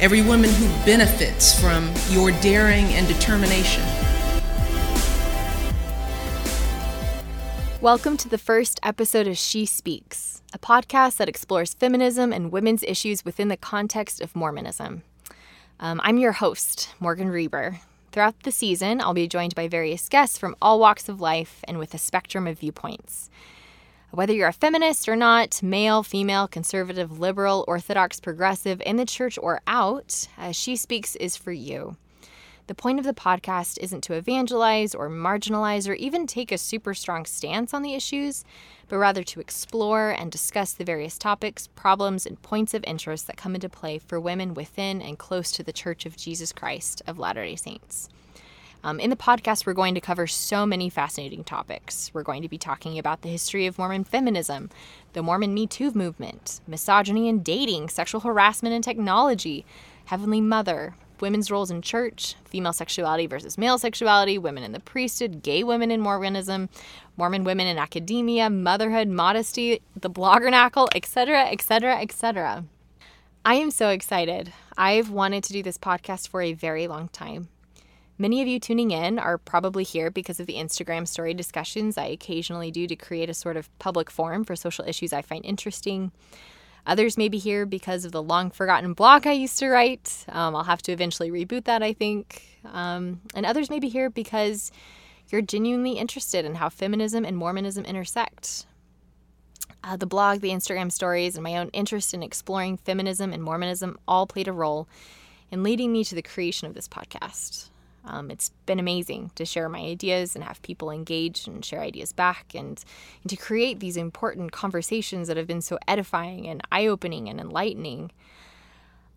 every woman who benefits from your daring and determination. Welcome to the first episode of She Speaks, a podcast that explores feminism and women's issues within the context of Mormonism. Um, I'm your host, Morgan Reber. Throughout the season, I'll be joined by various guests from all walks of life and with a spectrum of viewpoints. Whether you're a feminist or not, male, female, conservative, liberal, orthodox, progressive, in the church or out, as She Speaks is for you. The point of the podcast isn't to evangelize or marginalize or even take a super strong stance on the issues, but rather to explore and discuss the various topics, problems, and points of interest that come into play for women within and close to the Church of Jesus Christ of Latter day Saints. Um, in the podcast, we're going to cover so many fascinating topics. We're going to be talking about the history of Mormon feminism, the Mormon Me Too movement, misogyny and dating, sexual harassment and technology, Heavenly Mother, women's roles in church, female sexuality versus male sexuality, women in the priesthood, gay women in Mormonism, Mormon women in academia, motherhood, modesty, the bloggernacle, etc., etc., etc. I am so excited. I've wanted to do this podcast for a very long time. Many of you tuning in are probably here because of the Instagram story discussions I occasionally do to create a sort of public forum for social issues I find interesting. Others may be here because of the long forgotten blog I used to write. Um, I'll have to eventually reboot that, I think. Um, and others may be here because you're genuinely interested in how feminism and Mormonism intersect. Uh, the blog, the Instagram stories, and my own interest in exploring feminism and Mormonism all played a role in leading me to the creation of this podcast. Um, it's been amazing to share my ideas and have people engage and share ideas back and, and to create these important conversations that have been so edifying and eye opening and enlightening.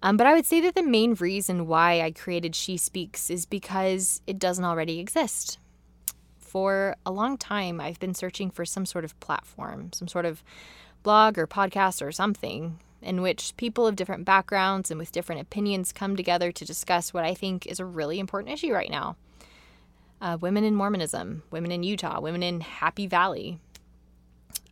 Um, but I would say that the main reason why I created She Speaks is because it doesn't already exist. For a long time, I've been searching for some sort of platform, some sort of blog or podcast or something in which people of different backgrounds and with different opinions come together to discuss what I think is a really important issue right now uh, women in Mormonism, women in Utah, women in Happy Valley.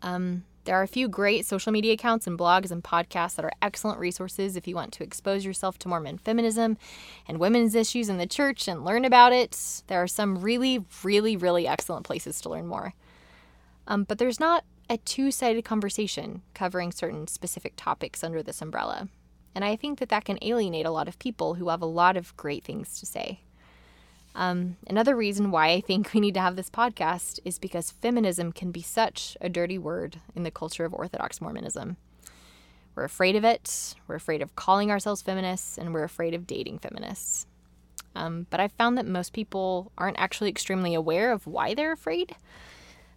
Um, there are a few great social media accounts and blogs and podcasts that are excellent resources if you want to expose yourself to Mormon feminism and women's issues in the church and learn about it. There are some really, really, really excellent places to learn more. Um, but there's not a two sided conversation covering certain specific topics under this umbrella. And I think that that can alienate a lot of people who have a lot of great things to say. Um, another reason why I think we need to have this podcast is because feminism can be such a dirty word in the culture of Orthodox Mormonism. We're afraid of it, we're afraid of calling ourselves feminists, and we're afraid of dating feminists. Um, but I've found that most people aren't actually extremely aware of why they're afraid.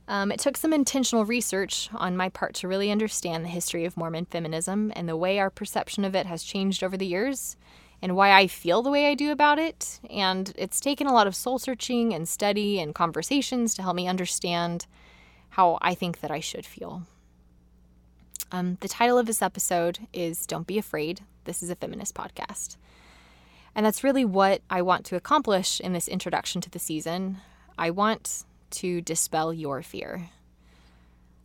Um, it took some intentional research on my part to really understand the history of Mormon feminism and the way our perception of it has changed over the years and why I feel the way I do about it. And it's taken a lot of soul searching and study and conversations to help me understand how I think that I should feel. Um, the title of this episode is Don't Be Afraid. This is a feminist podcast. And that's really what I want to accomplish in this introduction to the season. I want to dispel your fear.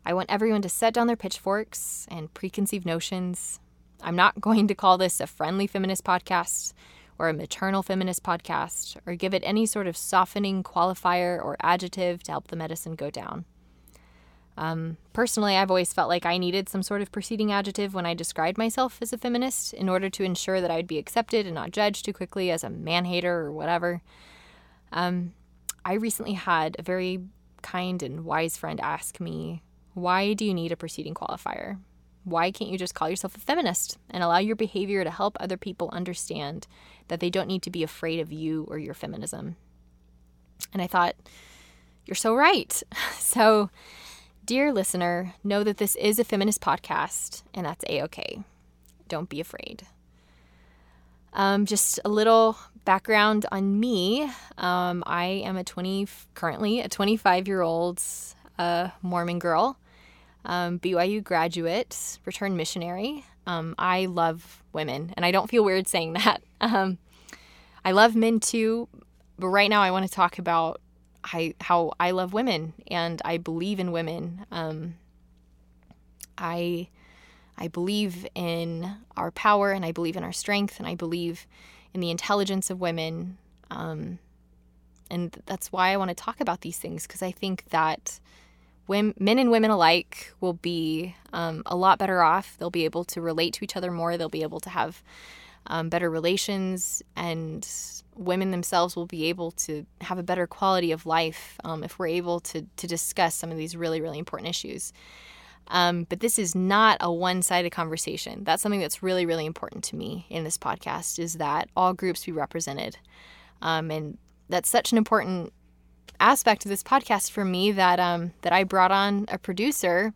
I want everyone to set down their pitchforks and preconceived notions. I'm not going to call this a friendly feminist podcast or a maternal feminist podcast or give it any sort of softening qualifier or adjective to help the medicine go down. Um, personally, I've always felt like I needed some sort of preceding adjective when I described myself as a feminist in order to ensure that I'd be accepted and not judged too quickly as a man hater or whatever. Um, I recently had a very kind and wise friend ask me, Why do you need a preceding qualifier? Why can't you just call yourself a feminist and allow your behavior to help other people understand that they don't need to be afraid of you or your feminism? And I thought, You're so right. So, dear listener, know that this is a feminist podcast, and that's a okay. Don't be afraid. Um, just a little background on me. Um, I am a 20, currently a 25 year old uh, Mormon girl, um, BYU graduate, returned missionary. Um, I love women, and I don't feel weird saying that. Um, I love men too, but right now I want to talk about I, how I love women and I believe in women. Um, I I believe in our power and I believe in our strength and I believe in the intelligence of women. Um, and that's why I want to talk about these things because I think that men and women alike will be um, a lot better off. They'll be able to relate to each other more. They'll be able to have um, better relations, and women themselves will be able to have a better quality of life um, if we're able to to discuss some of these really really important issues. Um, but this is not a one-sided conversation. That's something that's really, really important to me in this podcast is that all groups be represented, um, and that's such an important aspect of this podcast for me that um, that I brought on a producer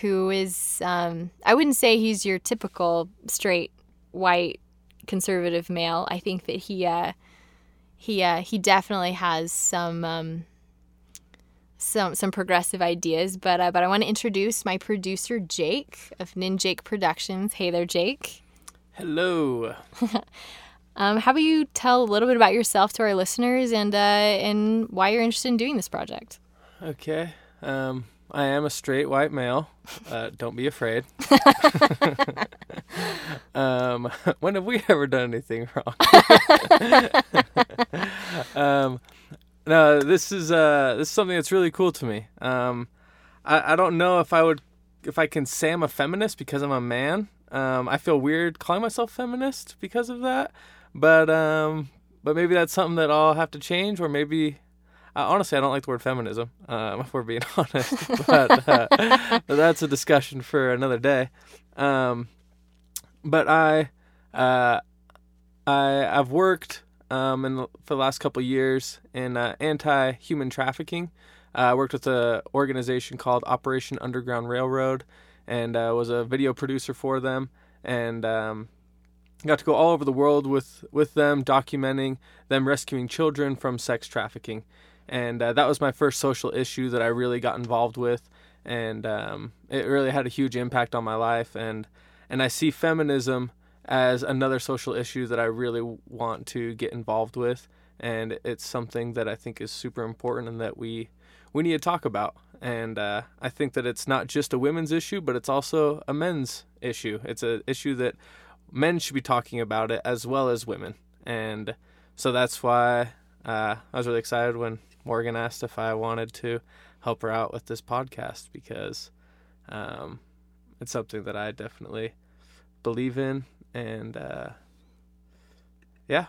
who is um, I wouldn't say he's your typical straight white conservative male. I think that he uh, he uh, he definitely has some um, some some progressive ideas. But uh, but I want to introduce my producer Jake of Ninjake Productions. Hey there, Jake. Hello. um, how about you tell a little bit about yourself to our listeners and uh, and why you're interested in doing this project? Okay. Um, I am a straight white male. Uh, don't be afraid. um, when have we ever done anything wrong? um, no, this is uh, this is something that's really cool to me. Um, I, I don't know if I would if I can say I'm a feminist because I'm a man. Um, I feel weird calling myself feminist because of that, but um, but maybe that's something that I'll have to change, or maybe uh, honestly, I don't like the word feminism, um, if we're being honest. but, uh, but, that's a discussion for another day. Um, but I, uh, I, I've worked um, in the, for the last couple years in uh, anti-human trafficking. Uh, I worked with an organization called Operation Underground Railroad, and uh, was a video producer for them. And um, got to go all over the world with with them, documenting them rescuing children from sex trafficking and uh, that was my first social issue that I really got involved with, and um, it really had a huge impact on my life. and And I see feminism as another social issue that I really want to get involved with, and it's something that I think is super important and that we we need to talk about. And uh, I think that it's not just a women's issue, but it's also a men's issue. It's an issue that men should be talking about it as well as women, and so that's why uh, I was really excited when Morgan asked if I wanted to help her out with this podcast because um, it's something that I definitely believe in, and uh, yeah.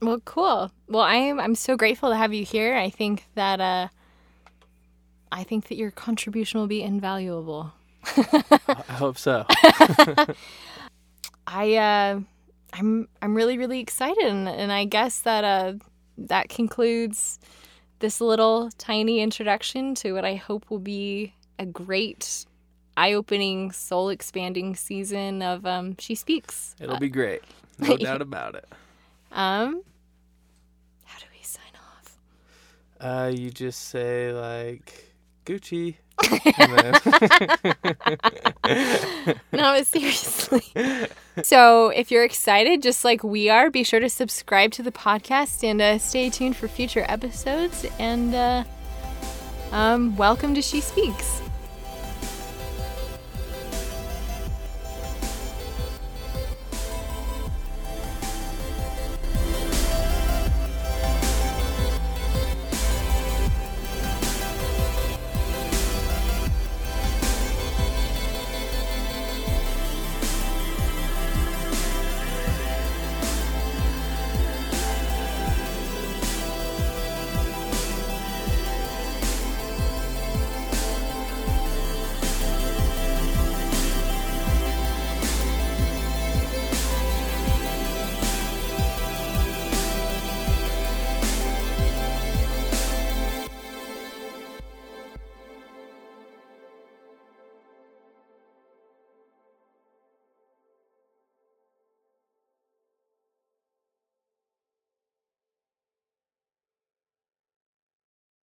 Well, cool. Well, I'm I'm so grateful to have you here. I think that uh, I think that your contribution will be invaluable. I hope so. I uh, I'm I'm really really excited, and, and I guess that uh, that concludes this little tiny introduction to what I hope will be a great, eye opening, soul expanding season of um, She Speaks. It'll uh, be great. No doubt about it. Um, how do we sign off? Uh, you just say, like, Gucci. no, seriously. So, if you're excited, just like we are, be sure to subscribe to the podcast and uh, stay tuned for future episodes. And uh, um, welcome to She Speaks.